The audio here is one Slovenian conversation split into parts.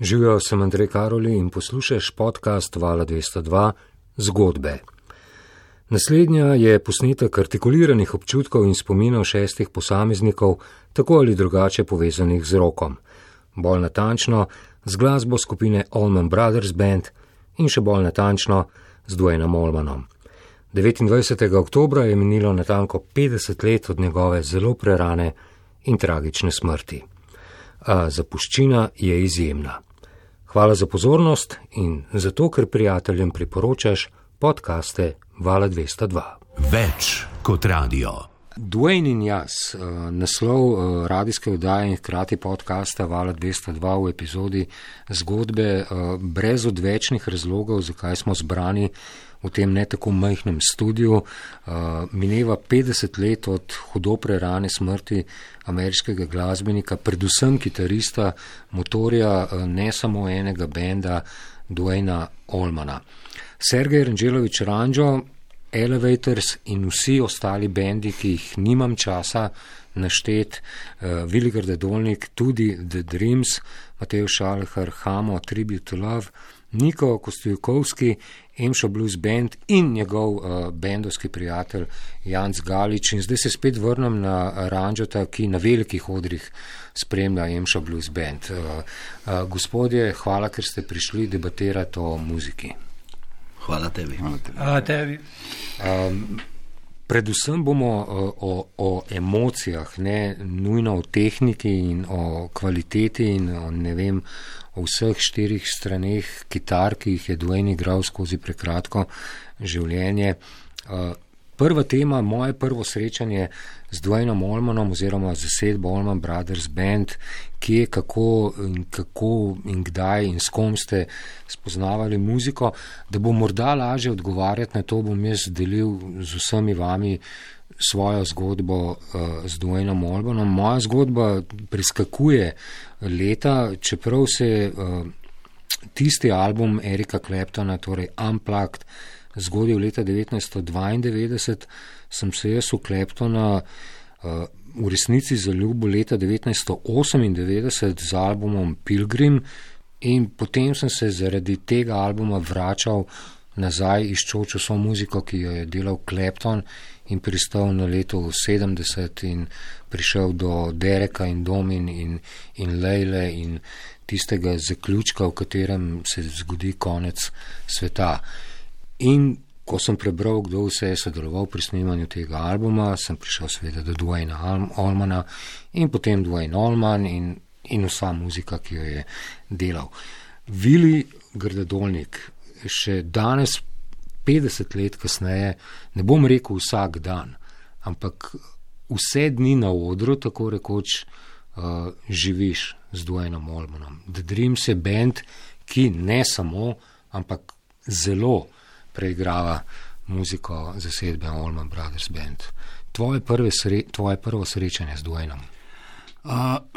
Živijo sem Andrej Karoli in poslušaš podcast Vala 202 Zgodbe. Naslednja je posnetek artikuliranih občutkov in spominov šestih posameznikov, tako ali drugače povezanih z rokom. Bolj natančno z glasbo skupine Allman Brothers Band in še bolj natančno z Dwaynom Allmanom. 29. oktobra je minilo natanko 50 let od njegove zelo prerane in tragične smrti. A zapuščina je izjemna. Hvala za pozornost in za to, ker prijateljem priporočaš podkaste Vala 202. Več kot radio. Dwayne in jaz, eh, naslov eh, radijske vdaje in hkrati podcasta Vala 202 v epizodi zgodbe eh, brez odvečnih razlogov, zakaj smo zbrani v tem ne tako majhnem studiu. Mineva 50 let od hudo prerane smrti ameriškega glasbenika, predvsem kitarista, motorja ne samo enega benda, Dwayna Olmana. Sergej Ranželovič Ranžo, Elevators in vsi ostali bendi, ki jih nimam časa naštet, uh, Viligrde Dolnik, tudi The Dreams, Matej Šalhar, Hamo, Tribute to Love, Niko Kostjukovski, Emšo Blues Band in njegov uh, bendovski prijatelj Janc Galič. In zdaj se spet vrnem na Ranžota, ki na velikih odrih spremlja Emšo Blues Band. Uh, uh, gospodje, hvala, ker ste prišli debatirati o muziki. Hvala tebi. Hvala tebi. Hvala tebi. Um, predvsem bomo uh, o, o emocijah, ne nujno o tehniki in o kvaliteti in o, ne vem, vseh štirih straneh kitar, ki jih je Dwayne igral skozi prekratko življenje. Uh, prva tema, moje prvo srečanje z Dwaynom Olmanom oziroma z zasedbo Olman Brothers Band, kje, kako in, kako in kdaj in s kom ste spoznavali muziko, da bo morda lažje odgovarjati na to, bom jaz delil z vsemi vami svojo zgodbo uh, z Dwaynom Olmanom. Moja zgodba priskakuje leta, čeprav se uh, tisti album Erika Kleptona, torej Unplugged, zgodil leta 1992, sem se jaz v Kleptona uh, v resnici zaljubil leta 1998 z albumom Pilgrim in potem sem se zaradi tega albuma vračal nazaj iščoč vso muziko, ki jo je delal Klepton in pristal na leto 70 in prišel do Dereka in Domin in, in Lejle in tistega zaključka, v katerem se zgodi konec sveta. In ko sem prebral, kdo vse je sodeloval pri snemanju tega albuma, sem prišel seveda do Dwayna Allmana in potem Dwayne Allman in, in vsa muzika, ki jo je delal. Vili Grdedolnik, še danes, 50 let kasneje, ne bom rekel vsak dan, ampak vse dni na odru, tako rekoč, uh, živiš z Dwaynom Allmanom. The Dreams je bend, ki ne samo, ampak zelo preigrava muziko zasedbe Allman Brothers Band. Tvoje, sre, tvoje prvo srečanje z Dwaynom? Uh,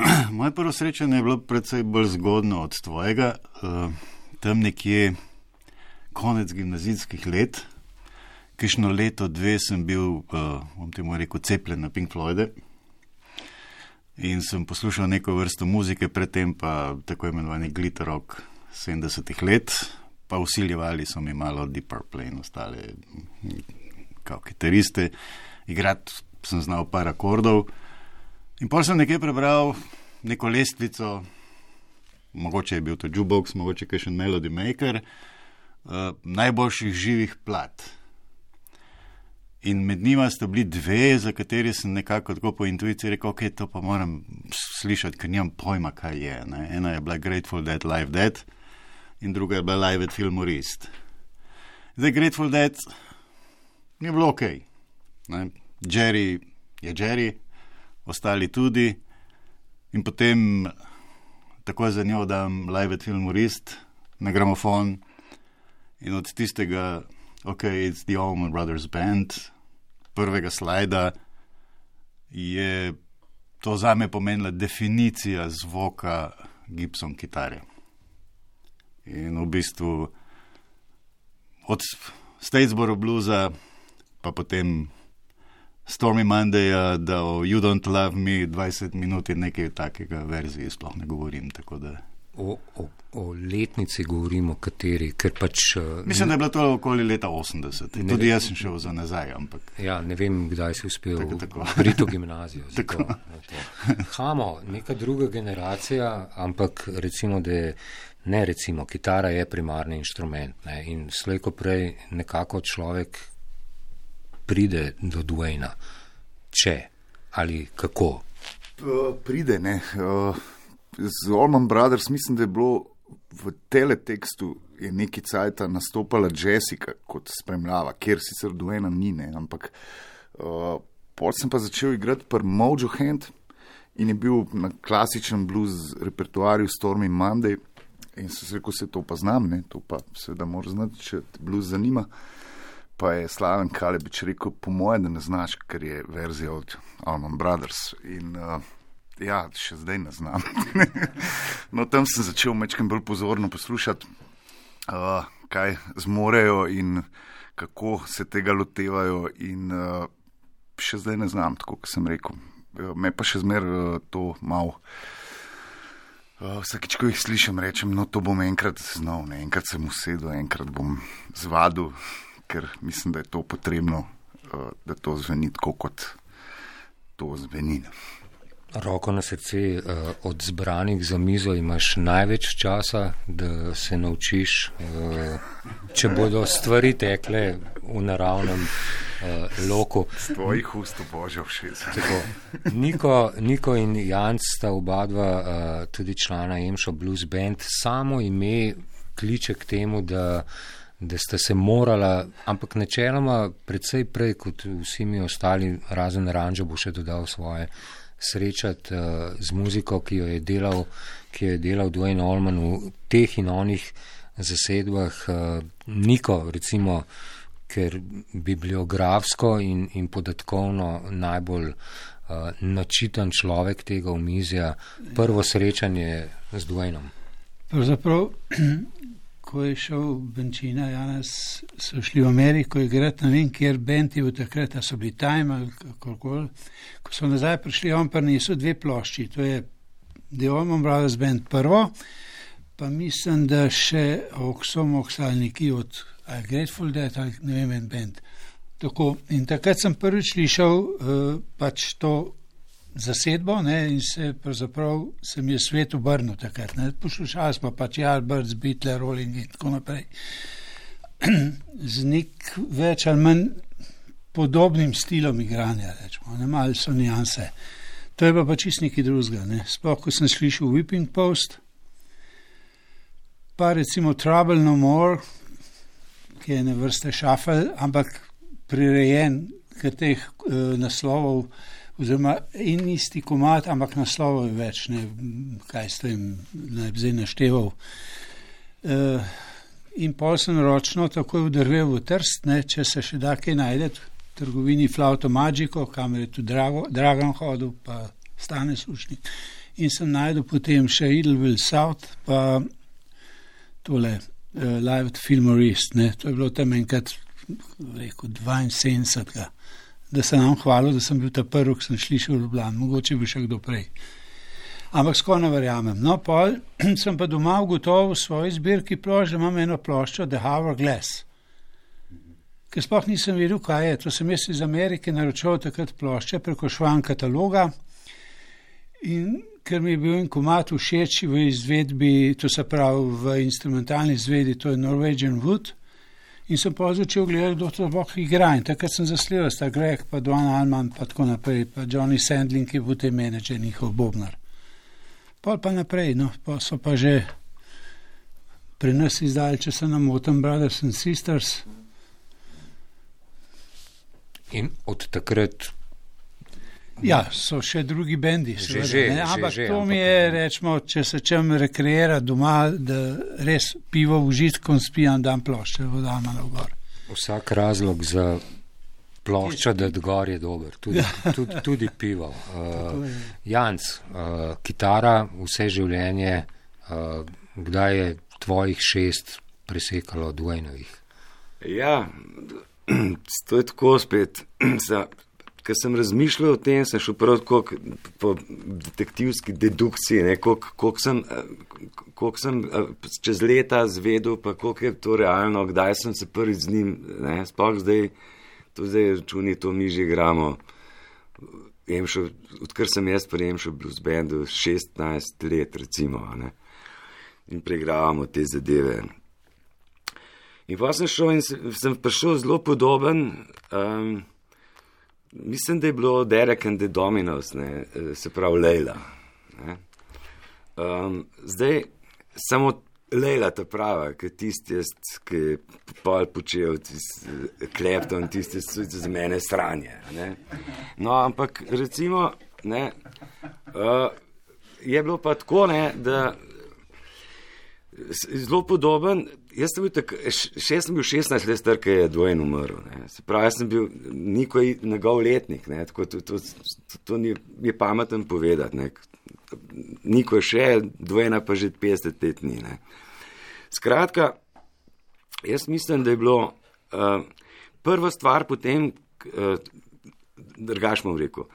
moje prvo srečanje je bilo precej bolj zgodno od tvojega. Uh, tam nekje konec gimnazijskih let, kišno leto, dve sem bil, uh, bom temu rekel, cepljen na Pink Floyde. In sem poslušal neko vrsto muzike, predtem pa tako imenovani glitter rock 70-ih let, pa usiljevali so mi malo Deep Purple in ostale, kot kitariste, igrati sem znal par akordov. In pa sem nekaj prebral, neko lestvico, mogoče je bil to Jukebox, mogoče še en Melody Maker, najboljših živih plat. In med njima sta bili dve, za kateri sem nekako tako po intuiciji rekel, ok, to pa moram slišati, ker nimam pojma, kaj je. Ne? Ena je bila Grateful Dead, Live Dead in druga je bila Live at Filmorist. Zdaj, Grateful Dead ni bilo ok. Ne? Jerry je Jerry, ostali tudi. In potem tako za njo dam Live at Filmorist na gramofon in od tistega, ok, it's the Allman Brothers Band, prvega slajda, je to za me pomenila definicija zvoka Gibson kitare. In v bistvu od Statesboro bluza, pa potem Stormy Monday, da o You Don't Love Me 20 minut in nekaj takega verzije sploh ne govorim. Tako da o, o, o letnici govorimo, kateri, ker pač. Uh, Mislim, da je bilo to okoli leta 80. Ne Tudi vem. jaz sem šel za nazaj, ampak Ja, ne vem, kdaj si uspel Tako, tako. priti v gimnazijo. Tako. to. Hamo, neka druga generacija, ampak recimo, da je, ne recimo, kitara je primarni inštrument ne, in slejko prej nekako človek pride do Dwayna. Če ali kako. Uh, pride, ne. Uh, z Allman Brothers mislim, da je bilo v teletekstu neki cajt nastopala Jessica kot spremljava, kjer sicer Duena ni, ne, ampak uh, pol sem pa začel igrati pri Mojo Hand in je bil na klasičnem blues repertoarju Stormy Monday in sem se rekel, se to pa znam, ne, to pa seveda moraš znati, če te blues zanima. Pa je Slaven Kalebič rekel, po mojem, da ne znaš, ker je verzija od Alman Brothers. In uh, ja, še zdaj ne znam. no, tam sem začel mečkam bolj pozorno poslušati, uh, kaj zmorejo in kako se tega lotevajo. In uh, še zdaj ne znam, tako kot sem rekel. Uh, me pa še zmer uh, to malo. Uh, Vsakič, ko jih slišim, rečem, no, to bom enkrat znal, ne, enkrat sem usedel, enkrat bom zvadil, ker mislim, da je to potrebno, uh, da to zveni tako, kot to zveni. Roko na srce, uh, od zbranih za mizo imaš največ časa, da se naučiš, uh, če bodo stvari tekle v naravnem uh, loku. Z tvojih ust, božje, všeč. Niko, Niko in Janc sta oba dva tudi člana Emšo Blues Band. Samo ime kliče k temu, da, da sta se morala, ampak načeloma predvsej prej kot vsi mi ostali, razen Ranžo bo še dodal svoje, srečati uh, z muziko, ki jo je delal, ki jo je delal Dwayne Allman v teh in onih zasedbah. Uh, Niko, recimo, ker bibliografsko in, in podatkovno najbolj uh, načitan človek tega omizja, prvo srečanje z Dwaynom. Pravzaprav, ko je šel Benčina, Janes, so šli v Ameriko igrati, ne vem, kjer je bil takrat, a so bili Time ali kakorkoli. Ko so nazaj prišli, on pa niso dve plošči, to je Allman Brothers Band prvo, pa mislim, da še Oksom Oksalniki od ali Grateful Dead ali ne vem, en band. Tako, in takrat sem prvič slišal uh, pač to zasedbo ne, in se pravzaprav se mi je svet obrnil takrat. ne. Poslušali smo pač Jalbrc, Beatle, Rolling in tako naprej. Z nek več ali manj podobnim stilom igranja, rečemo, ne malo so nijanse. To je pa pa čist nekaj drugega. Ne. Sploh, ko sem slišal Whipping Post, pa recimo Trouble No More, ki je ne vrste šafel, ampak prirejen k teh uh, naslovov, oziroma in isti komat, ampak naslovov je več, ne kaj s tem naj bi zdaj našteval. Uh, in pol sem ročno takoj vdrvel v trst, ne, če se še da kaj najde v trgovini Flauto Magico, kamor je tu Dragan hodil, pa stane sušnik. In sem najdel potem še Idleville South, pa tole uh, Live at Filmorist, ne, to je bilo tam enkrat, rekel, 72 da se nam hvalil, da sem bil ta prvi, ki sem slišal v Ljubljani, mogoče bi še kdo prej. Ampak skoraj ne verjamem. No, pol sem pa doma ugotovil v svoji zbirki plošč, da imam eno ploščo The Hourglass, ker sploh nisem vedel, kaj je. To sem jaz iz Amerike naročil takrat plošče preko švan kataloga in ker mi je bil en komat všeč v izvedbi, to se pravi v instrumentalni izvedbi, to je Norwegian Wood. In sem pa začel gledati, kdo to boh igra. In takrat sem zasledil, sta Greg, pa Duan Alman, pa tako naprej, pa Johnny Sandling, ki bil te menedžer, njihov bobnar. Pol pa naprej, no, pa so pa že pri nas izdali, če se nam motim, Brothers and Sisters. In od takrat Ja, so še drugi bendi, Že, seveda, že, ne, že, ampak že, to ampak- mi je, rečemo, če se čem rekreira doma, da res pivo užitkom spijam, dam plošče v Dalmanov gor. vsak razlog za plošča, da gor je dober, tudi, tudi, tudi pivo. Uh, Janc, uh, kitara, vse življenje, uh, kdaj je tvojih šest presekalo Dwaynovih? Ja, to je tako spet. Ko sem razmišljal o tem, sem šel prav tako po detektivski dedukciji, ne, koliko, koliko, sem, koliko sem čez leta zvedel, pa koliko je to realno, kdaj sem se prvi z njim, ne, sploh zdaj, to zdaj računi, to mi že igramo. Šel, odkar sem jaz prijem šel v blues bandu 16 let, recimo, ne, in preigravamo te zadeve. In pa sem šel in sem prišel zelo podoben. Um, Mislim, da je bilo Derek and the Dominos, ne, se pravi Leila. Um, zdaj samo Leila ta prava, ki tisti, ki je pol počel, klepton, tisti, ki so za mene stranje. Ne. No, ampak recimo, ne, uh, je bilo pa tako, ne, da zelo podoben. Jaz sem bil, tak, še sem bil 16 let star, ker je dvojen umrl. Ne. Se pravi, jaz sem bil nikoj njegov letnik, ne, tako to, to, to, to ni, je pameten povedati. Ne. Niko še, dvojena pa že 50 let ni. Ne. Skratka, jaz mislim, da je bilo uh, prva stvar potem, uh, drugač bom rekel.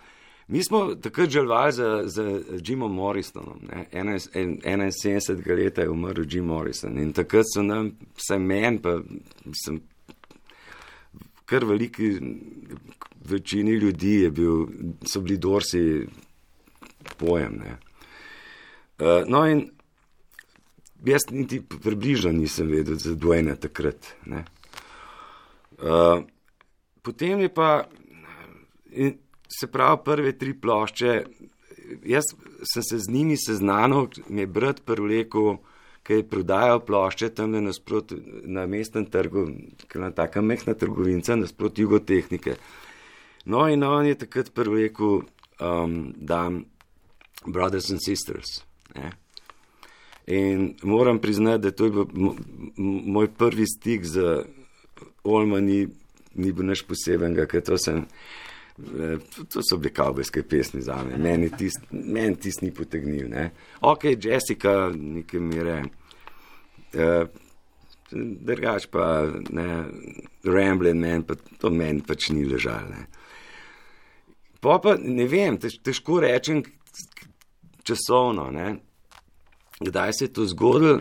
Mi smo takrat želvali za, za Jimom Morrisonom. 71 let je umrl Jim Morrison in takrat so nam, vsaj meni, pa sem kar veliki večini ljudi bil, so bili dorsi pojem. Ne. Uh, no in jaz niti približno nisem vedel za dvojne takrat. Uh, potem je pa. In, se pravi, prve tri plošče. Jaz sem se z njimi seznanil, mi je brat prvlekel, ki je prodajal plošče tam na, na mestnem trgu, ki je takem mehna trgovinca, nasprot jugotehnike. No in on je takrat prvlekel, um, da Brothers and Sisters. Ne? In moram priznati, da to je bil moj prvi stik z Olma, ni, bil naš posebenega, ker to sem. Eh, to so bile kavbojske pesmi za me, meni tisti men tist ni potegnil. Ne. Ok, Jessica, nekaj mire, uh, drugač pa ne, Ramblin, men, pa to meni pač ni ležalo. Pa pa ne vem, tež, težko rečem časovno, ne, kdaj se je to zgodilo,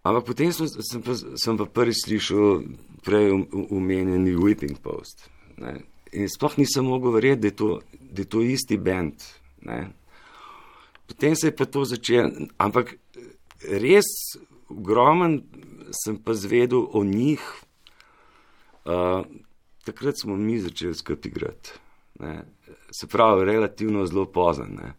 ampak potem sem, sem, pa, sem pa prvi slišal prej umenjeni Whipping Post. Ne. In sploh nisem mogel verjeti, da je to, da je to isti bend. Potem se je pa to začelo, ampak res ogromen sem pa zvedel o njih. Uh, takrat smo mi začeli skupaj igrati. Ne. Se pravi, relativno zelo pozen. Ne.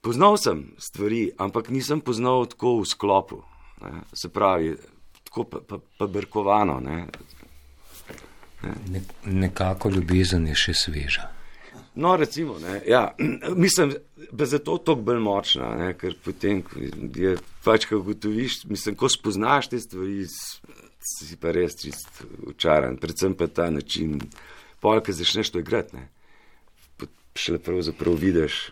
Poznal sem stvari, ampak nisem poznal tako v sklopu. Ne. Se pravi, tako pa, pa, pa brkovano. Ne. Ne, nekako ljubezen je še sveža. No, recimo, ne, ja, mislim, da je zato tako bolj močna, ne, ker potem, je pač, ko ugotoviš, mislim, ko spoznaš te stvari, si pa res čist očaran, predvsem pa ta način, polk, ki začneš to igrati, ne, šele pravzaprav vidiš,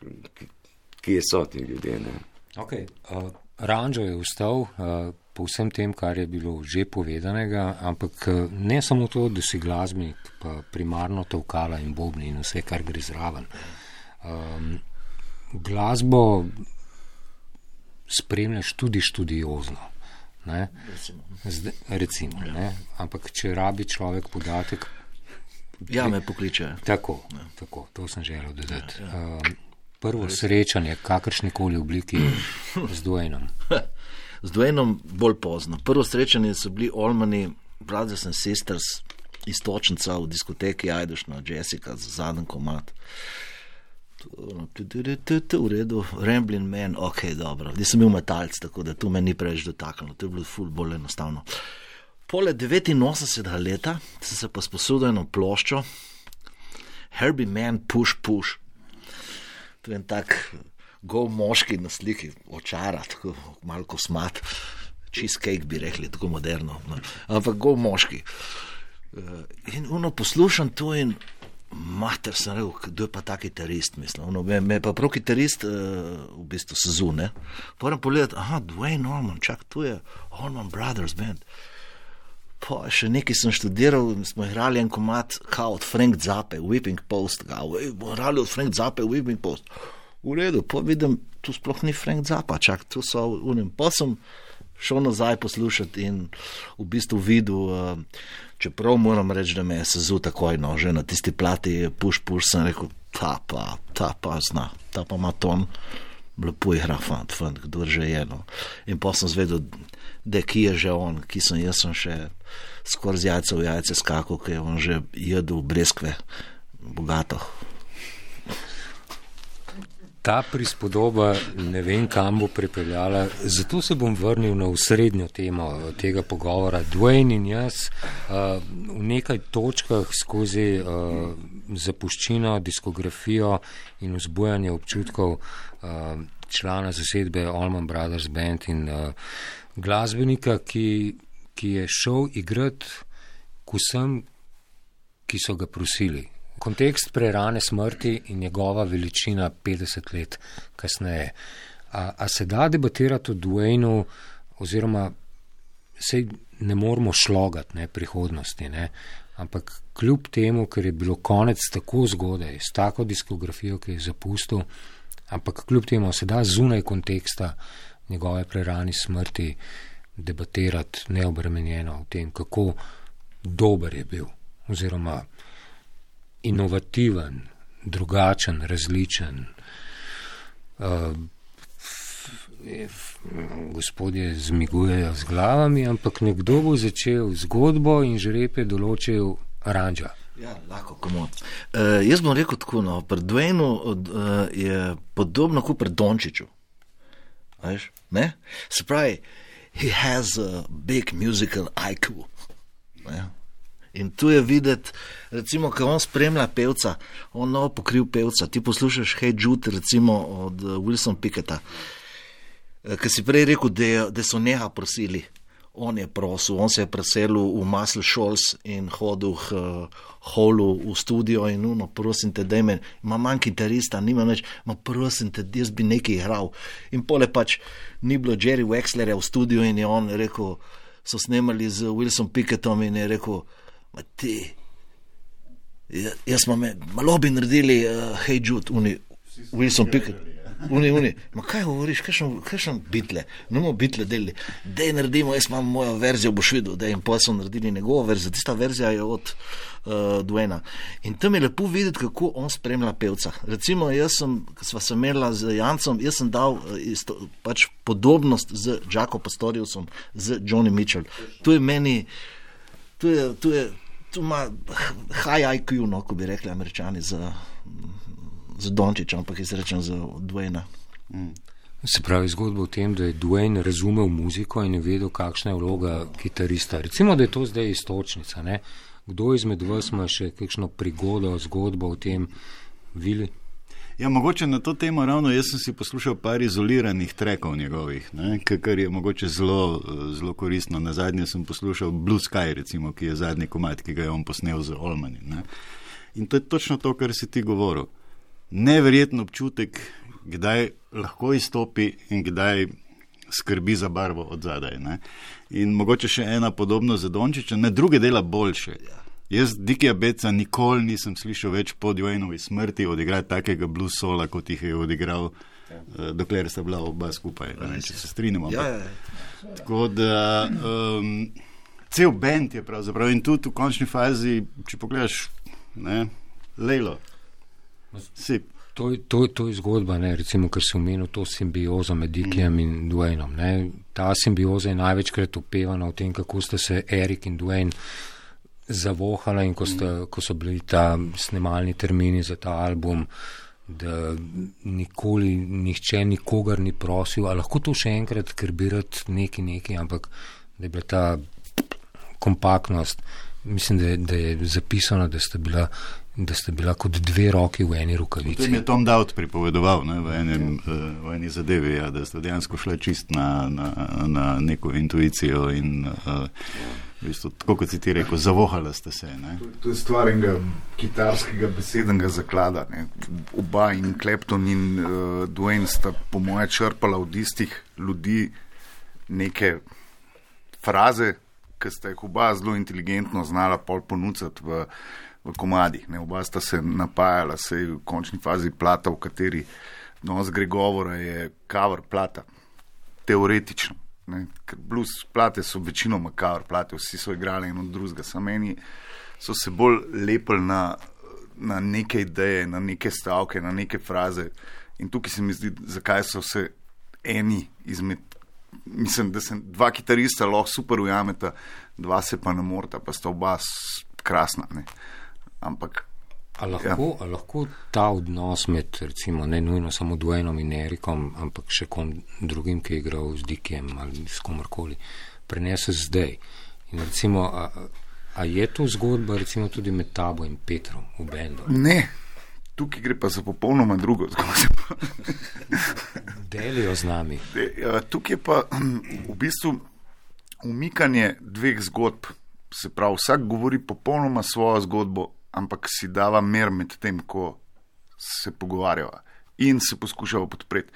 kje so ti ljudje. Ne. Okay, uh, Ranžo je vstal. Uh, po vsem tem, kar je bilo že povedanega, ampak eh, ne samo to, da si glasbenik, pa primarno to vkala in bobni in vse, kar gre zraven. Um, glasbo spremljaš tudi študiozno. Ne? Zde, recimo, ne? Ampak če rabi človek podatek. Ja, me pokliče. Tako, ja. tako to sem želel dodati. Ja, ja. Um, prvo srečanje, kakršnikoli obliki, z dvojnom. z dvojnom bolj pozno. Prvo srečanje so bili Olmani, Brothers and Sisters, istočnica v diskoteki Ajdušna, Jessica, z zadnjim komat. V redu, Ramblin Man, ok, dobro. Jaz sem bil metalc, tako da tu me ni preveč dotaknilo, to je bilo ful bolj enostavno. Pole 89 leta sem se pa sposodil eno ploščo, Herbie Man, Push Push. To je en tak gov moški na sliki, očara, tako malo kosmat, cheesecake bi rekli, tako moderno. No. Ampak gov moški. Eh, in uno poslušam to in mater sem rekel, kdo je pa ta kitarist, mislim. Uno, me, me pa prav kitarist uh, v bistvu sezone. Moram pogledati, aha, Dwayne Norman, čak tu je Allman Brothers band. Po, še nekaj sem študiral, smo igrali en komat, od Frank Zape, Whipping Post, ej, bomo igrali od Frank Zape, Whipping Post. V redu, pa vidim, tu sploh ni Frank Zapa, čak tu so v unem. Pa sem šel nazaj poslušati in v bistvu videl, uh, čeprav moram reči, da me je sezul takoj, no, že na tisti plati, puš, puš, sem rekel, ta pa, ta pa zna, ta pa ima ton. Lepo igra, fant, fant, kdo že je. No. In pa sem zvedel, da ki je že on, ki sem jaz sem še skoraj z jajca v jajce skakal, ki je on že jedel breskve, bogato. Ta prispodoba ne vem, kam bo pripeljala, zato se bom vrnil na srednjo temo tega pogovora. Dwayne in jaz uh, v nekaj točkah skozi uh, zapuščino, diskografijo in vzbujanje občutkov uh, člana zasedbe Allman Brothers Band in uh, glasbenika, ki, ki je šel igrati k vsem, ki so ga prosili. Kontekst prerane smrti in njegova veličina 50 let kasneje. A, a se da debatirati o Dwaynu, oziroma se ne moramo šlogati ne, prihodnosti, ne, ampak kljub temu, ker je bilo konec tako zgodaj, s tako diskografijo, ki je zapustil, ampak kljub temu se da zunaj konteksta njegove prerani smrti debatirati neobremenjeno o tem, kako dober je bil, oziroma inovativen, drugačen, različen. Uh, gospodje zmigujejo z glavami, ampak nekdo bo začel zgodbo in žrep je določil ranča. Ja, lahko komod. Uh, jaz bom rekel tako, no, pred Dwaynu uh, je podobno kot pred Dončiću. Se pravi, he has a big musical IQ. Ne? In tu je videti, recimo, ko on spremlja pevca, on novo pokril pevca. Ti poslušaš Hey Jude, recimo od uh, Wilson Picketa, uh, ki si prej rekel, da, da so neha prosili. On je prosil, on se je preselil v Muscle Shoals in hodil v uh, holu v studio in uno, prosim te, da me, ima manj kitarista, nima več, ma prosim te, jaz bi nekaj igral. In pole pač ni bilo Jerry Wexlerja v studiu in je on rekel, so snemali z Wilson Picketom in je rekel, ti, ja, jaz smo me, malo bi naredili, uh, hej, uni, Wilson Pickett. Uni, uni, ma kaj govoriš, kaj še bitle, ne bomo bitle delili, da je naredimo, jaz imam mojo verzijo, boš videl, da jim pa so naredili njegovo verzijo, tista verzija je od uh, Duena. In tam je lepo videti, kako on spremlja pevca. Recimo, jaz sem, ko sva se merila z Jancem, jaz sem dal uh, isto, pač podobnost z Jacko Pastoriusom, z Johnny Mitchell. To je meni, to je, to je, tu ima high IQ, no, ko bi rekli američani za, za Dončiča, ampak jaz rečem za Dwayna. Mm. Se pravi, zgodba o tem, da je Dwayne razumel muziko in je vedel, kakšna je vloga kitarista. Recimo, da je to zdaj istočnica. Ne? Kdo izmed vas ima še kakšno prigodo, zgodbo o tem, vili? Ja, mogoče na to temo ravno jaz sem si poslušal par izoliranih trekov njegovih, ne, kar je mogoče zelo, zelo koristno. Na zadnje sem poslušal Blue Sky, recimo, ki je zadnji komat, ki ga je on posnel z Olmani. Ne. In to je točno to, kar si ti govoril. Neverjeten občutek, kdaj lahko izstopi in kdaj skrbi za barvo od zadaj. Ne. In mogoče še ena podobnost za Dončiča, ne druge dela boljše. Ja. Jaz Dikija Beca nikoli nisem slišal več po Dwaynovi smrti odigrati takega blues sola, kot jih je odigral, ja. uh, dokler sta bila oba skupaj. Ne, če se strinjamo. Ja, ja, ja. Tako da um, cel bend je pravzaprav in tudi v končni fazi, če pogledaš, ne, Lejlo. Si. To, to, to je zgodba, ne, recimo, ker si omenil to simbiozo med Dikijem mm. in Dwaynom. Ne. Ta simbioza je največkrat opevana v tem, kako sta se Erik in Dwayne zavohala in ko, sta, ko so bili ta snemalni termini za ta album, da nikoli nihče nikogar ni prosil, ali lahko to še enkrat, ker bi rad neki neki, ampak da je bila ta kompaktnost, mislim, da, da je zapisano, da sta bila. Da sta bila kot dve roki v eni rokavici. To je Tom Dowd pripovedoval ne, v, enem, eh, v eni zadevi, ja, da sta dejansko šla čist na, na, na neko intuicijo in uh, v bistvu, tako kot si ti rekel, zavohala ste se. To, to je stvar enega kitarskega besednega zaklada. Ne. Oba in Klepton in uh, Dwayne sta po moje črpala od istih ljudi neke fraze, ker sta jih oba zelo inteligentno znala pol ponuditi v, v komadih. Ne. Oba sta se napajala, se je v končni fazi plata, v kateri danes gre govora, je cover plata. Teoretično. Ne. Ker blues plate so večinoma cover plate, vsi so igrali eno drugega, samo meni so se bolj lepili na, na neke ideje, na neke stavke, na neke fraze. In tukaj se mi zdi, zakaj so se eni izmed. Mislim, da se dva kitarista lahko super ujameta, dva se pa ne morata, pa sta oba krasna. Ne. Ampak A lahko, ja. a lahko ta odnos med, recimo, ne nujno samo Dwaynom in Erikom, ampak še kom drugim, ki je igral z Dikem ali s komorkoli, prenese zdaj. In recimo, a, a je to zgodba recimo tudi med tabo in Petrom v bendu? ne, tukaj gre pa za popolnoma drugo zgodbo. Delijo z nami. E, ja, Tukaj je pa v bistvu umikanje dveh zgodb. Se pravi, vsak govori popolnoma svojo zgodbo, ampak si dava mer med tem, ko se pogovarjava in se poskušava podpreti.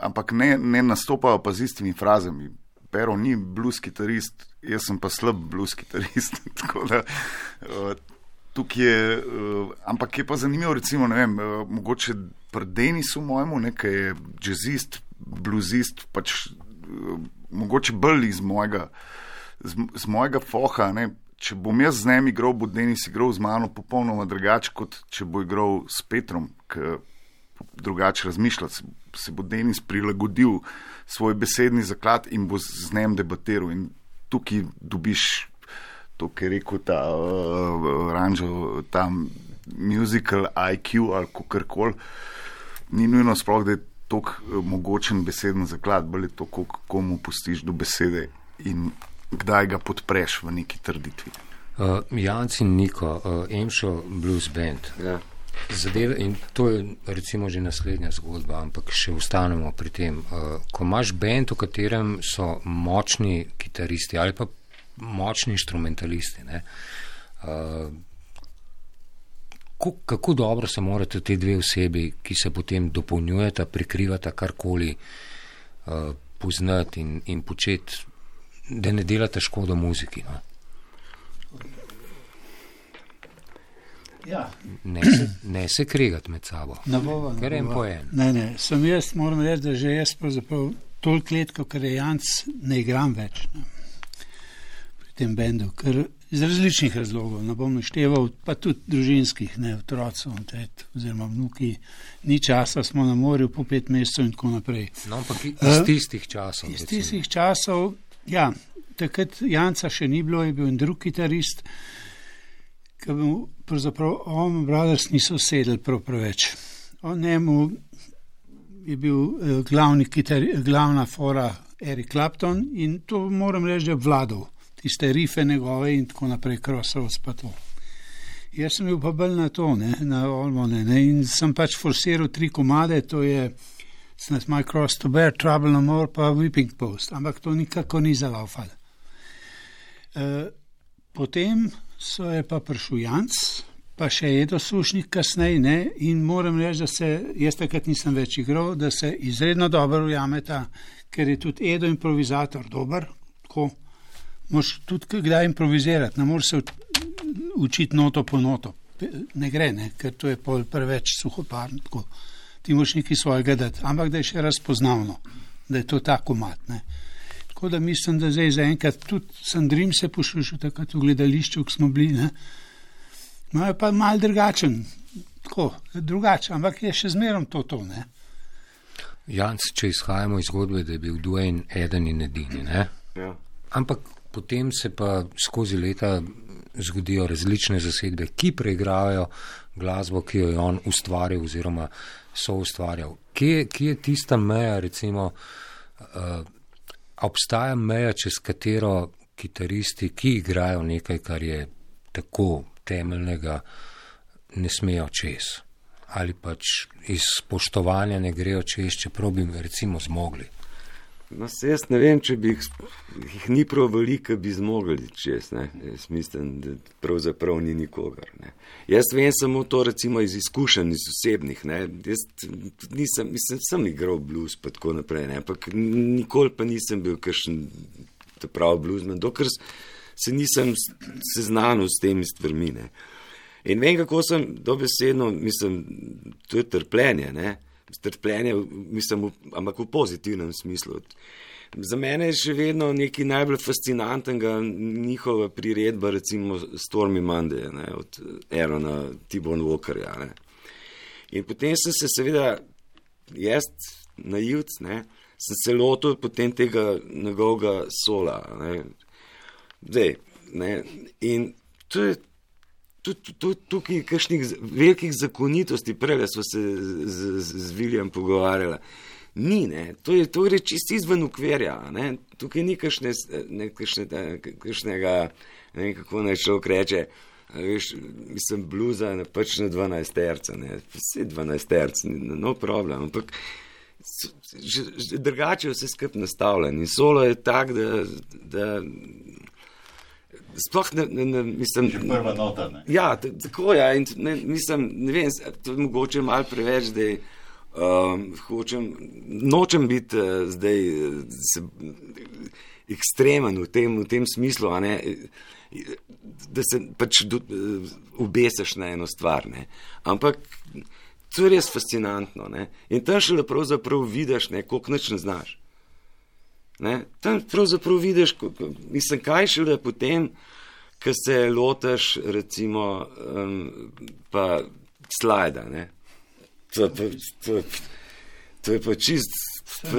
Ampak ne, ne nastopajo pa z istimi frazami. Pero ni blues kitarist, jaz sem pa slab blues kitarist. da, eh, tukaj je, uh, ampak je pa zanimivo, recimo, ne vem, uh, mogoče pri Denisu mojemu, nekaj je jazzist, bluzist, pač mogoče bolj iz mojega, z, z mojega foha. Ne, če bom jaz z njim igral, bo Denis igral z mano popolnoma drugače, kot če bo igral s Petrom, ki drugače razmišlja. Se, bo Denis prilagodil svoj besedni zaklad in bo z njim debatiral. In tukaj dobiš to, kar je rekel ta uh, Ranžo, ta musical IQ ali kako koli. Ni nujno sploh, da je to mogočen beseden zaklad, bolj je to, kako mu pustiš do besede in kdaj ga podpreš v neki trditvi. Uh, Janci in Niko, uh, Emšo Blues Band. Ja. Zadeve, in to je recimo že naslednja zgodba, ampak še ostanemo pri tem. Uh, ko imaš bend, v katerem so močni kitaristi ali pa močni instrumentalisti, ne, uh, ko, kako dobro se morate te dve osebi, ki se potem dopolnjujeta, prikrivata karkoli, uh, poznati in, in početi, da ne delate škodo muziki. No? Ja, Ne, se, ne se kregati med sabo. ne bova, Ker en po en. Ne, ne, sem jaz, moram reči, da že jaz pravzaprav toliko let, kot je Janc, ne igram več ne, pri tem bendu, ker iz različnih razlogov, ne bom našteval, pa tudi družinskih, ne otrocov, tet, oziroma vnuki, ni časa, smo na morju po pet mesecev in tako naprej. No, ampak i- Eh, iz tistih časov. Iz recimo. tistih časov, ja, takrat Janca še ni bilo, je bil en drug kitarist, ki mu pravzaprav on, brothers, niso sedeli prav preveč. On njemu je bil eh, glavni kitar, glavna fora Eric Clapton in to moram reči, da je vladal. Tiste rife njegove in tako naprej, crossroads pa to. Jaz sem bil pa bolj na to, ne, na Olmone, ne, in sem pač forsiral tri komade, to je It's not my cross to bear, trouble no more, pa whipping post, ampak to nikako ni zalaufalo. E, potem so je pa prišel Janc, pa še Edo Sušnik kasneje, ne, in moram reči, da se, jaz takrat nisem več igral, da se izredno dobro ujameta, ker je tudi Edo improvizator dober, tako moš tudi kdaj improvizirati, ne moreš se učiti noto po noto. Ne gre, ne, ker to je pol preveč suhoparno. Tako. Ti moš nekaj svojega dati, ampak da je še razpoznavno, da je to tako mat. Ne. Tako da mislim, da zdaj zaenkrat tudi Sandrim se posluša takrat v gledališču, ko smo bili. Ne. Je pa mal drugačen, tako, drugačen, ampak je še zmerom to to. Ne. Janc, če izhajamo iz zgodbe, da je bil Dwayne eden in edini. Ne? Ja. Ampak potem se pa skozi leta zgodijo različne zasedbe, ki preigravajo glasbo, ki jo je on ustvaril oziroma so ustvarjal. Kje, kje je tista meja, recimo, uh, obstaja meja, čez katero kitaristi, ki igrajo nekaj, kar je tako temeljnega, ne smejo čez. Ali pač iz spoštovanja ne grejo čez, čeprav bi recimo zmogli. No, jaz ne vem, če bi jih, jih ni prav veliko, bi zmogli čez. Ne. Jaz mislim, da pravzaprav ni nikogar. Ne. Jaz vem samo to, recimo iz izkušenj, iz osebnih. Ne. Jaz nisem, mislim, sem igral blues pa tako naprej, ne. ampak nikoli pa nisem bil kakšen pravi bluesman. Dokler se nisem seznanil s temi stvarmi. Ne. In vem, kako sem dobesedno, mislim, to je trpljenje, ne. Trpljenje, mislim, ampak v pozitivnem smislu. Za mene je še vedno nekaj najbolj fascinantnega njihova priredba, recimo Stormy Monday, ne, od Erona Tibon Walkerja. Ne. In potem sem se seveda, jaz, naivc, ne, sem se lotil potem tega njegovega sola. Ne. Zdaj, ne, in to je tukaj kakšnih velikih zakonitosti, prej smo se z, z, z Viljem pogovarjali. Ni, ne, to je, to je čisto izven ukvirja, ne, tukaj ni kakšne, ne, kakšne, kakšnega, ne vem, kako naj človek reče, veš, mislim, bluza na pač na 12 terca, ne, vse 12 terc, ni- no problem, ampak že, že drugače vse skup nastavljen in solo je tak, da, da sploh ne, ne, ne mislim. Prva nota. Ne? Ja, tako je. In t- Ne, mislim, ne vem, to je mogoče malo preveč, da um, hočem, nočem biti uh, zdaj eh, se, ekstremen v tem, v tem smislu, ne, da se pač do, eh, obesiš na eno stvar. Ne. Ampak to je res fascinantno. Ne. In tam šele pravzaprav vidiš, ne, koliko nič ne znaš. Ne? Tam pravzaprav vidiš, mislim, kaj šele potem, ko se lotiš, recimo, um, pa slajda. Ne? To, pa- to, to je pa čist.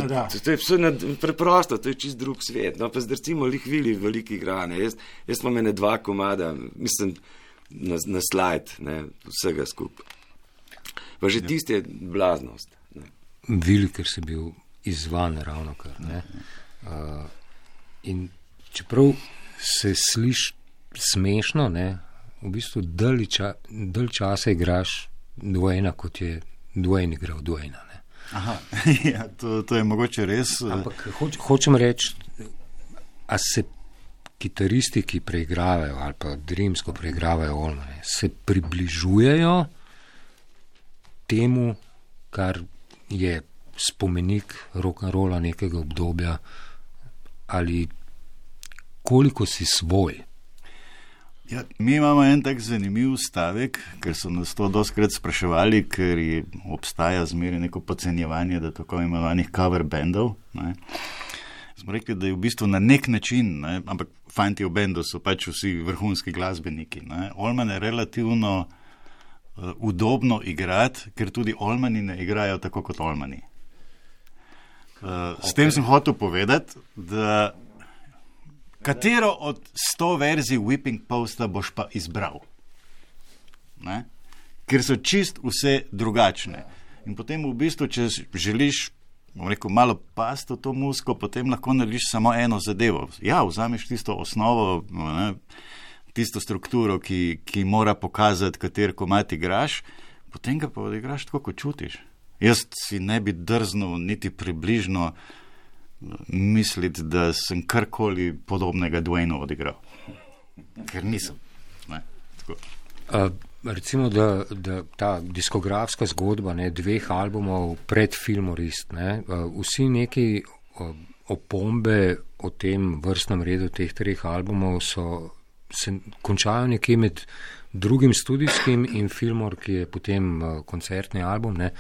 Da. to, to je vse nad, preprosto, to je čist drug svet. No, pa zdaj recimo lihvili veliki grane. Jaz, jaz imam ene dva komada, mislim, na, na slajd, ne, vsega skupaj. Pa že tisti je blaznost. Ne. Vili, ker si bil izvan ravno kar. ne. Uh, in čeprav se sliši smešno, ne, v bistvu dalj, ča, dalj časa igraš dvojna, kot je dvojni igral dvojna. Ne. Aha, ja, to, to je mogoče res. eh, Ampak hoč, hočem reči, a se kitaristi, ki preigravajo ali pa drimsko preigravajo olmane, se približujejo temu, kar je spomenik rock'n'rolla nekega obdobja, ali koliko si svoj. Ja, mi imamo en tak zanimiv stavek, ker so nas to doskrat spraševali, ker obstaja zmeraj neko podcenjevanje, da tako imenovanih cover bandov. Ne. Smo rekli, da je v bistvu na nek način, ne, ampak fanti v bendu so pač vsi vrhunski glasbeniki. Ne. Olman je relativno uh, udobno igrati, ker tudi olmani ne igrajo tako kot olmani. Uh, s tem sem hotel povedati, da katero od sto verzij Whipping Posta boš pa izbral? Ne? Ker so čist vse drugačne. In potem v bistvu, če želiš, rekel, malo pasti v to musko, potem lahko narediš samo eno zadevo. Ja, vzameš tisto osnovo, ne, tisto strukturo, ki, ki mora pokazati, kater komat igraš, potem ga pa odigraš tako, kot čutiš. Jaz si ne bi drznil niti približno misliti, da sem karkoli podobnega Dwaynu odigral. Ker nisem. Ne, tako. Uh, recimo, da, da ta diskografska zgodba ne, dveh albumov pred Filmorist, ne, uh, vsi neki uh, opombe o tem vrstnem redu teh treh albumov so, se končajo nekje med drugim studijskim in Filmor, ki je potem uh, koncertni album. Ne,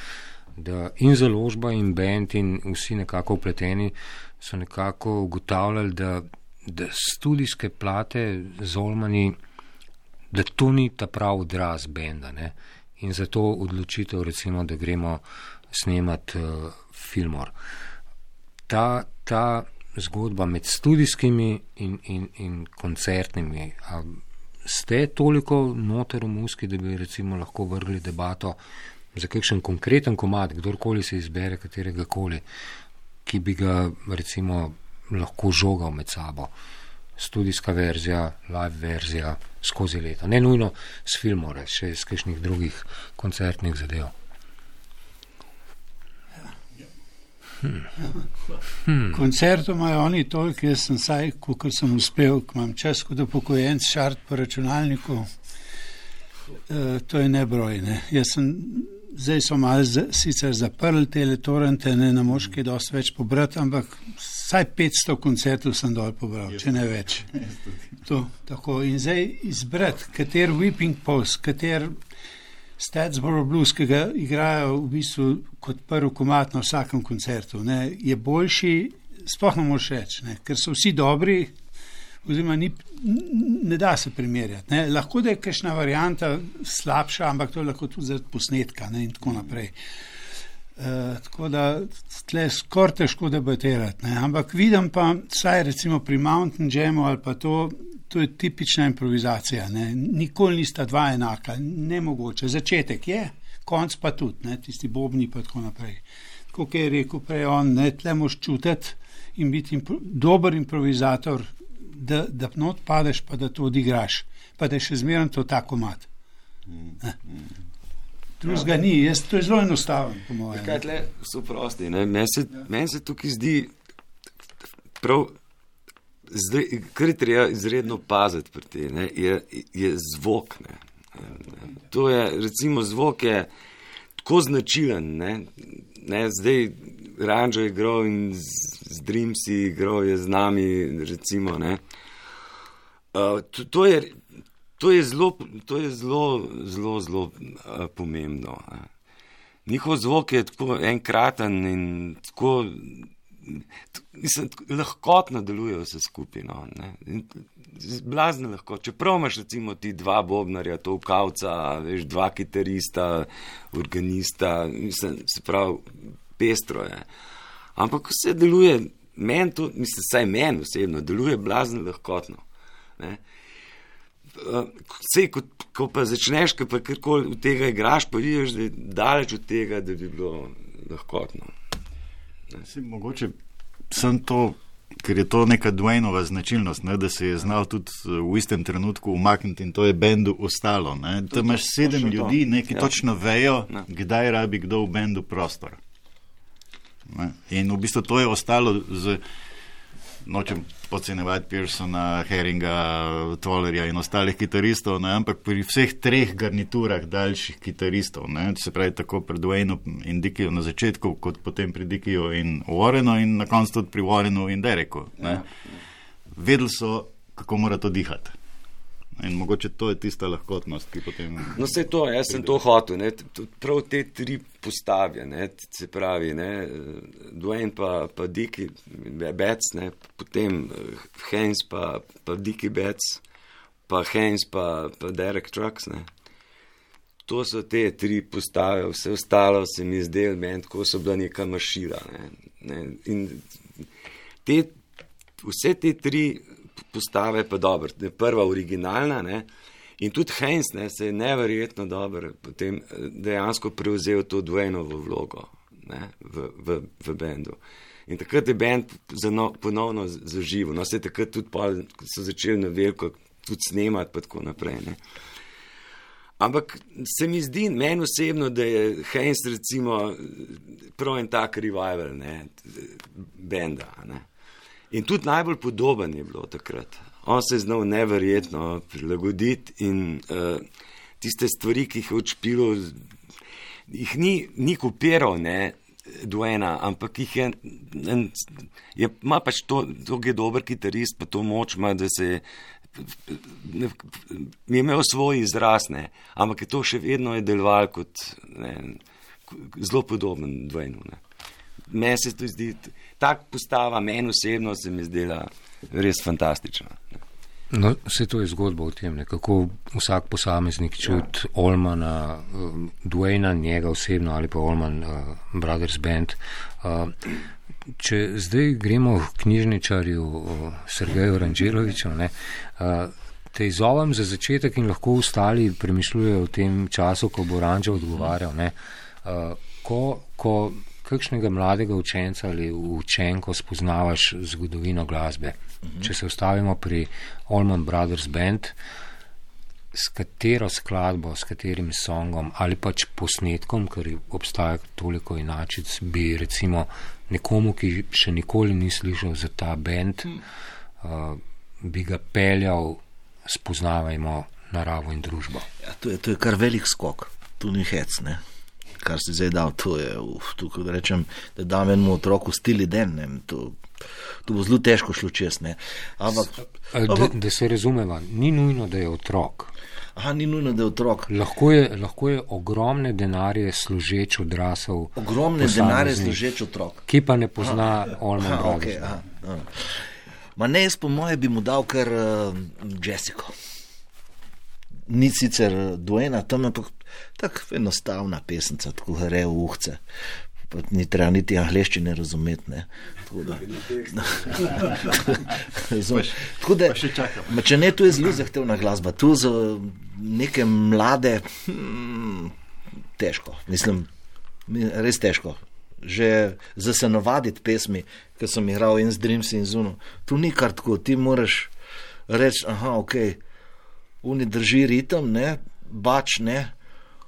da in založba in bend in vsi nekako upleteni so nekako ugotavljali, da, da studijske plate z Olmani da to ni ta pravi odraz benda. Ne? In zato odločitev, recimo, da gremo snemat uh, Filmor. Ta, ta zgodba med studijskimi in, in, in koncertnimi. Ste toliko noter v muski, da bi recimo lahko vrgli debato za kakšen konkreten komad, kdorkoli se izbere, katerega koli, ki bi ga recimo lahko žogal med sabo studijska verzija, live verzija skozi leta. Ne nujno s filmore, še iz kakšnih drugih koncertnih zadev. Hmm. Koncertov imajo oni toliko, jaz sem saj, kot sem uspel, ko imam čas kot upokojenc, šart po računalniku. E, to je nebrojne. Jaz sem, zdaj so malo z, sicer zaprli te torrente, ne na moški dosti več pobrati, ampak vsaj 500 koncertov sem dol pobral, če ne več. To, tako, in zdaj izbrati, kater Whipping Post, kater Statsboro Blues, ki ga igrajo v bistvu kot prvi komat na vsakem koncertu, ne, je boljši, sploh ne moreš reči, ne, ker so vsi dobri, oziroma ni, ne da se primerjati. Ne. Lahko da je kakšna varijanta slabša, ampak to je lahko tudi zaradi posnetka ne, in tako naprej. Uh, tako da je skoraj težko debatirati. Ne. Ampak vidim pa, saj recimo pri Mountain Jamu ali pa to, to je tipična improvizacija. Ne. Nikoli nista dva enaka, ne mogoče. Začetek je, konc pa tudi, ne. tisti bobni pa tako naprej. Kot je rekel prej on, ne, tle moš čutiti in biti impro dober improvizator, da, da not padeš, pa da to odigraš, pa da je še zmeraj to tako mat. Drugega ni, jaz, to je zelo enostavno, po mojem. Kaj tle so prosti, ne? Meni se, men se tukaj zdi prav, zdaj, kar je treba izredno paziti pri tem, je, je zvok, ne. To je, recimo, zvok je tako značilen, ne, ne, zdaj Ranžo je igral in z, z Dreamsi igral je z nami, recimo, ne. Uh, to, to je, to je zelo, to je zelo, zelo, zelo uh, pomembno. Ne. Njihov zvok je tako enkraten in tako, mislim, lahkotno deluje vse skupaj. No, Blazno lahko. Čeprav imaš recimo ti dva bobnarja, to kavca, veš, dva kitarista, organista, mislim, se pravi, pestro je. Ampak vse deluje, meni to, mislim, saj meni osebno, deluje blazno lahkotno. Ne. Vse, ko, ko pa začneš, ko pa karkoli od tega igraš, pa vidiš, da je daleč od tega, da bi bilo lahkotno. Si, mogoče sem to, ker je to neka dvojnova značilnost, ne, da se je znal tudi v istem trenutku umakniti in to je bendu ostalo. Tam imaš sedem ljudi, neki Ja. točno vejo, Ja. kdaj rabi kdo v bendu prostor. Ne. In v bistvu to je ostalo z. Nočem podcenjevati Pearsona, Herringa, Tollerja in ostalih kitaristov, ne, ampak pri vseh treh garniturah daljših kitaristov, ne, se pravi tako pri Dwaynu in Dickyju na začetku, kot potem pri Dickyju in Warrenu in na koncu tudi pri Warrenu in Dereku. Ne. Vedeli so, kako mora to dihati. In mogoče to je tista lahkotnost, ki potem. No, vse to, jaz sem to hotel. Ne, prav te tri postave, ne, se pravi, ne, Dwayne pa, pa Diki Bec, ne, potem eh, Heinz pa, pa Diki Bec, pa Heinz pa, pa Derek Trucks. Ne. To so te tri postave, vse ostalo se mi zdelo, meni tako so bila neka mašira. Ne, ne, in te, vse te tri postave pa dobro. Ne, Prva originalna ne, in tudi Heinz ne, je neverjetno dobro eh, dejansko prevzel to dvojnovo vlogo ne, v, v, v bendu. In takrat je bend zano, ponovno zaživel. No, se je takrat tudi pol, so začeli na veliko tudi snemati in tako naprej. Ne. Ampak se mi zdi, meni osebno, da je Heinz recimo prav en tak revival, ne, benda. Ne. In tudi najbolj podoben je bilo takrat. On se je znal neverjetno prilagoditi in uh, tiste stvari, ki jih je odšpilo, jih ni, ni kopiral, ne, Duena, ampak jih je, en, je ima pač to, to je dober kitarist, pa to moč ima, da se je je imel svoj izraz, ne, ampak je to še vedno je deloval kot ne, zelo podoben dvojnu. Meni se to zdi, tak postava, meni osebno se mi zdela res fantastična. No, vse to je zgodba o tem, ne, kako vsak posameznik čuti ja. Olmana, um, Dwayna, njega osebno ali pa Olman uh, Brothers Band. Uh, če zdaj gremo v knjižničarju uh, Sergeju Ranželoviču, ne, uh, te izzovem za začetek in lahko ostali premišljujejo v tem času, ko bo Ranžel odgovarjal. Ne, uh, ko, ko kakšnega mladega učenca ali učenko spoznavaš zgodovino glasbe. Mhm. Če se ustavimo pri Allman Brothers Band, s katero skladbo, s katerim songom ali pač posnetkom, ker obstaja toliko inačic, bi recimo nekomu, ki še nikoli ni slišal za ta band, uh, bi ga peljal, spoznavajmo naravo in družbo. Ja, to, je, to je kar velik skok, tu ni hec. Ne? Kar si zdaj dal, to je, uf, tukaj da rečem, da dam enemu otroku stili den, ne, to, to bo zelo težko šlo čez, ne. Ampak, Da, da se razumeva, ni nujno, da je otrok. aha, ni nujno, da je otrok. Lahko je, lahko je ogromne denarje služeč odrasel. Ogromne posameznik, služeč otrok. Ki pa ne pozna Aha, Brothers. okay, aha, aha. Ma ne, jaz po moje bi mu dal kar uh, Jessico. Ni sicer eh, dvojena tam, ampak tako enostavna pesnica, tako gre v uhce. Pa ni treba niti angliščine razumeti. Ne. Tako da? Tako da, ma če ne, tu je zelo zahtevna glasba, tu za neke mlade, hmm, težko, mislim, mi- res težko. Že za se navaditi pesmi, ki sem jih igral in z Dreams in zuno, tu ni kar tako, ti moraš reči, aha, ok, uni drži ritem, ne, bač ne.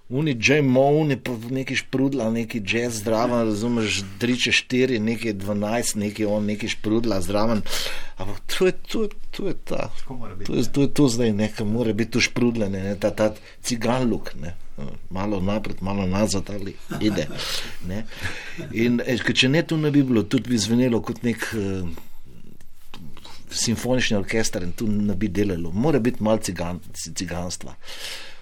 Uni J-Mo, uni pa neki šprudla, neki jazz zdraven, razumeš, 3 če 4, neki 12, neki on, neki šprudla zdraven. Ampak to je, to je, to je ta, to je, to je to zdaj, nekaj mora biti tu šprudlene, ne, ta, ta cigan luk, ne. Malo napred, malo nazad ali ide. Ne. In ker če ne, to ne bi bilo, tudi bi zvenelo kot nek uh, simfonični orkester in tu ne bi delalo. Mora biti malo cigan, ciganstva.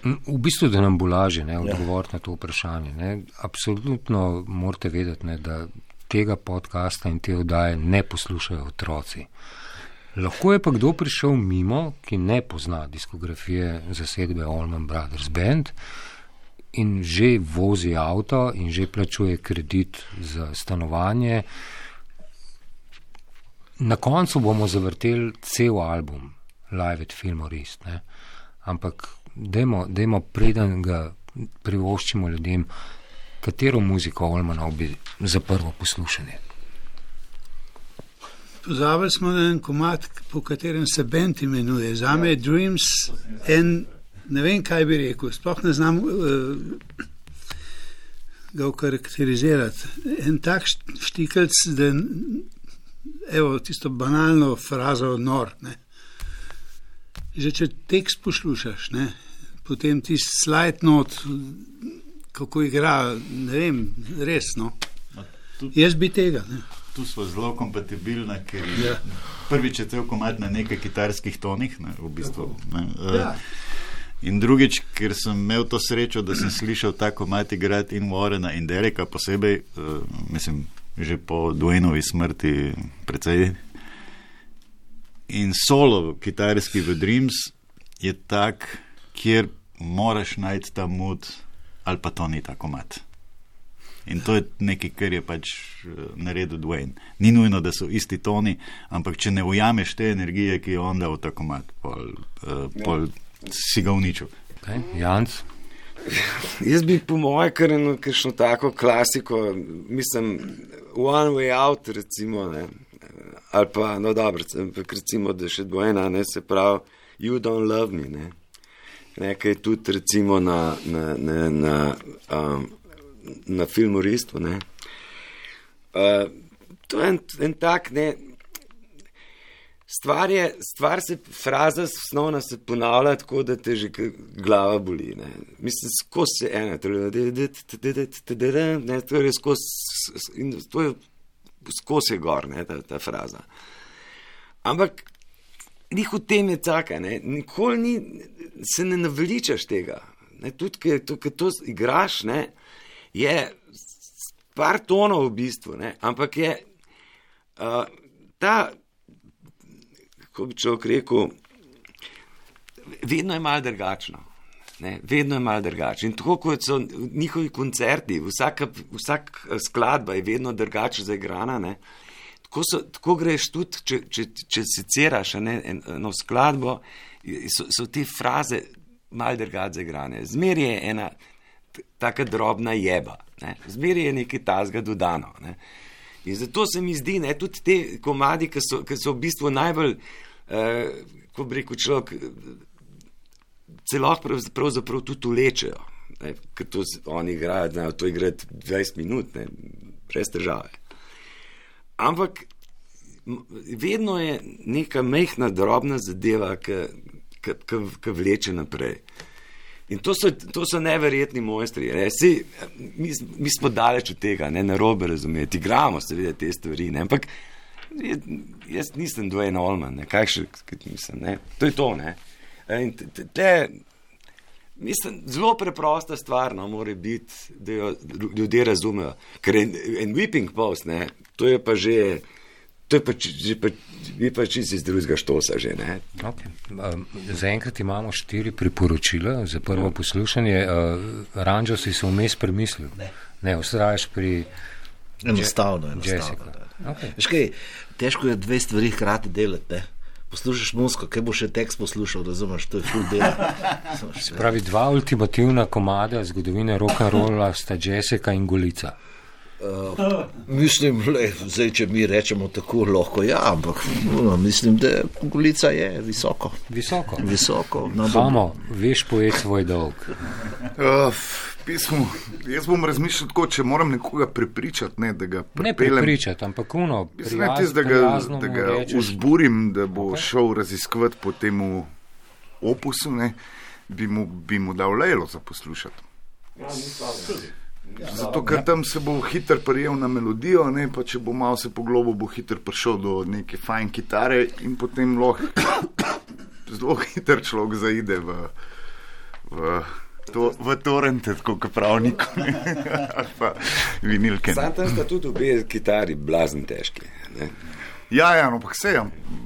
V bistvu, da nam bo lažje ne, odgovoriti na to vprašanje. Ne. Absolutno morate vedeti, ne, da tega podcasta in te oddaje ne poslušajo otroci. Lahko je pa kdo prišel mimo, ki ne pozna diskografije zasedbe Allman Brothers Band in že vozi avto in že plačuje kredit za stanovanje. Na koncu bomo zavrteli cel album Live at Filmorist, ne? ampak dajmo, dajmo preden ga privoščimo ljudem, katero muziko Olmanov bi za prvo poslušanje. Pozabili smo na en komat, po katerem se bend imenuje. Za me je Dreams en, ne vem kaj bi rekel, sploh ne znam uh, ga okarakterizirati. En tak št- štikelc, da evo, tisto banalno frazo nor. Ne. Že če tekst poslušaš, ne, potem ti slide not, kako igra, ne vem, resno. Jaz bi tega. Ne. Tu smo zelo kompatibilni, ker Ja. ja. prvič je cel komat na nekaj kitarskih tonih. Ne, v bistvu, ne, Ja. uh, in drugič, ker sem imel to srečo, da sem slišal ta komat igrati in Warrena in Dereka, posebej, uh, mislim, že po Duenovi smrti, precej. In solo kitarski v Dreams je tak, kjer moraš najti ta mod, ali pa to ni ta komat. In to je nekaj, kar je pač eh, naredil Dwayne. Ni nujno, da so isti toni, ampak če ne ujameš te energije, ki jo on da v ta komat, pol, uh, pol si ga uničil. Okay? Janc, Jaz bi po mojem kar eno kakšno tako klasiko, mislim, One Way Out, recimo, ne, ali pa, no dobro, ampak recimo, da še dvojna, ne, se pravi, You Don't Love Me, ne, nekaj tudi recimo na, na, na, na, um, na filmoristu, ne. Uh, to je en, en tak, ne, Stvar, je, stvar se, fraza osnovna se ponavlja tako, da te že glava boli. Ne. Mislim, skozi se ena, ne, to je skozi, in to je skozi je gor, ne, ta, ta fraza. Ampak njih v tem je taka, ne, nikoli ni, se ne naveličaš tega. Ne, tudi, ker to, ker to igraš, ne, je par tonov v bistvu, ne, ampak je uh, ta kako bi človek rekel, vedno je malo drugačno. Ne, vedno je malo drugače. In tako kot so njihovi koncerti, vsaka, vsak eh, skladba je vedno drugače zaigrana. Ne, tako, so, tako greš tudi, če, če, če seciraš ne, en- eno skladbo, so, so te fraze malo drugače zaigrane. Zmeraj je ena taka drobna jeba, ne, zmeraj je nekaj tazga dodano. Ne. In zato se mi zdi, da tudi te komadi, ki so, ki so v bistvu najbolj, eh, ko bi rekel človek, celot prav, pravzaprav tudi ulečejo. Ne, ker to oni igrajo, znajo to igrati 20 minut, ne, brez težave. Ampak vedno je neka mehna, drobna zadeva, ki vleče naprej. In to so, to so neverjetni mojstri. Ne? Si, mi, mi smo daleč od tega, ne na robe razumeti. Igramo seveda te stvari, ne? ampak jaz nisem Dwayne Olman, ne? kaj še kaj nisem. Ne? To je to. Ne? In te, te- mislim, zelo preprosta stvar no, mora biti, da jo ljudje razumejo. Ker en, en whipping post, ne? to je pa že. To je pa, že pa, je pa čisto iz drugega štosa že, ne? Okay. Um, Zaenkrat imamo štiri priporočila za prvo poslušanje. Uh, Ranžo si se vmes premislil. Ne, ne ustraješ pri Enostavno, enostavno. Jessica. Okay. Veš kaj, težko je dve stvari hkrati delati. Ne? Poslušaš muziko, kaj bo še tekst poslušal, razumeš, to je full delo. Pravi dva ultimativna komada zgodovine rock'n'rolla sta Jessica in Golica. Mislim, le, zdaj, če mi rečemo tako, lahko ja, ampak no, mislim, da Golica je visoko. Visoko. Visoko. No, Samo, veš pojet svoj dolg. Uh, pismo, jaz bom razmišljal tako, če moram nekoga prepričati, ne, da ga Ne pripeljem. prepričati, ampak uno, Mislim, ne, prijaz, tis, da ga, prijazno da ga vzburim, da bo Ok. okay. šel raziskovati po tem opusu, ne, bi, mu, bi mu dal lejlo za poslušati. Zato, ker tam se bo hitro prijel na melodijo, ne, pa če bo malo se poglobil, bo hitro prišel do neke fajn kitare in potem lahko zelo hitro človek zaide v, v, to, v torrente, tako kot pravnik, pa vinilke. Sam tam sta tudi obe kitari blazen težki. Ne? Ja, ja, no, ampak se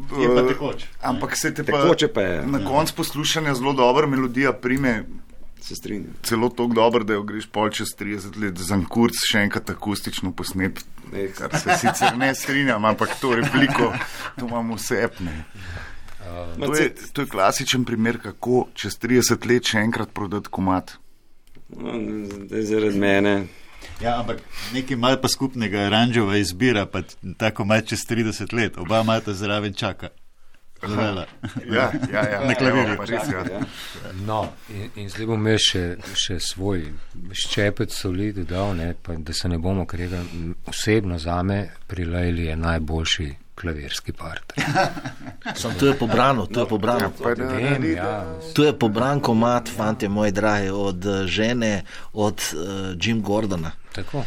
pa tekoč. Ampak se te pa Tekoče pa je. na koncu poslušanja zelo dobra melodija prime. Se strinjam. Celo tako dobro, da jo greš pol čez 30 let za kurc še enkrat akustično posnet, Ne, kar se sicer ne strinjam, ampak to repliko, to imamo vse epne. Ma To je, to je klasičen primer, kako čez 30 let še enkrat prodati komat. No, zaradi mene. Ja, ampak nekaj ima pa skupnega, Ranžova izbira, pa tako malo čez 30 let, oba imata zraven čaka. Zavela. Ja, ja, ja. Na klavirju. Pa res, ja. No, in, in zdaj bom jaz še, še svoj ščepec soli dodal, ne, pa, da se ne bomo kregali. Osebno za me pri Lejli je najboljši klavirski part. Sam to je pobrano, to je pobrano. Da Vem, ja, To je pobran komat, fante moji dragi, od eh, žene, od uh, Jim Gordona. tako.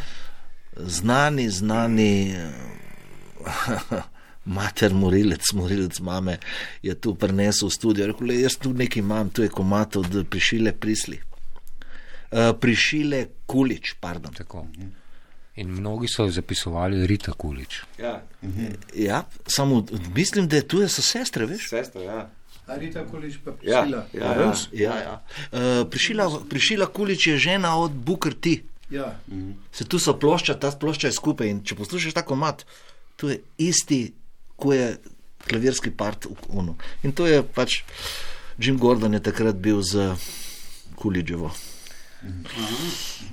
Znani, znani. Mater, morilec, morilec mame je tu prinesel v studio. Rekel je, jaz tu nekaj imam, tu je komat od prišile prisli. Uh, prišile kulič, pardon. tako. In mnogi so zapisovali Rita Kulič. Ja, Ja, samo mislim, da tu je so sestre, veš? sestra, ja. Ali tako liš pa Ja, prisila? ja, ja. Ja, ja. Uh, prišila, prišila kulič je žena od Booker T. ja. Se tu so plošča, ta plošča je skupaj in če poslušaš ta komat, to je isti, ko je klavirski part v Unu. In to je pač Jim Gordon je takrat bil z Kuličevo.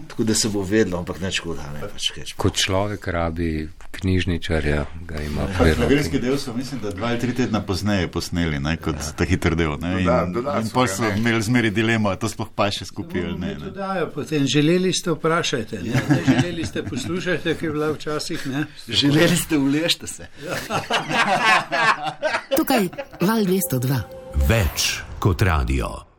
Tako da se bo vedlo, ampak neč koda, ne pač kaj. Kot človek rabi knjižničarja, ga ima Ja, prvo. Klavirski del so, mislim, da dva ali tri tedna pozneje posneli, ne, kot ja. ta hiter del. Ne, in, Doda- dodali in pol so imeli zmeri dilemo, a to sploh pa še skupaj ali ne. Ne. dajo potem. Želeli ste vprašati, ne? ne želeli ste poslušati, ki je bila včasih, ne? Želeli ste ulešte se. Tukaj val 202. Več kot radio.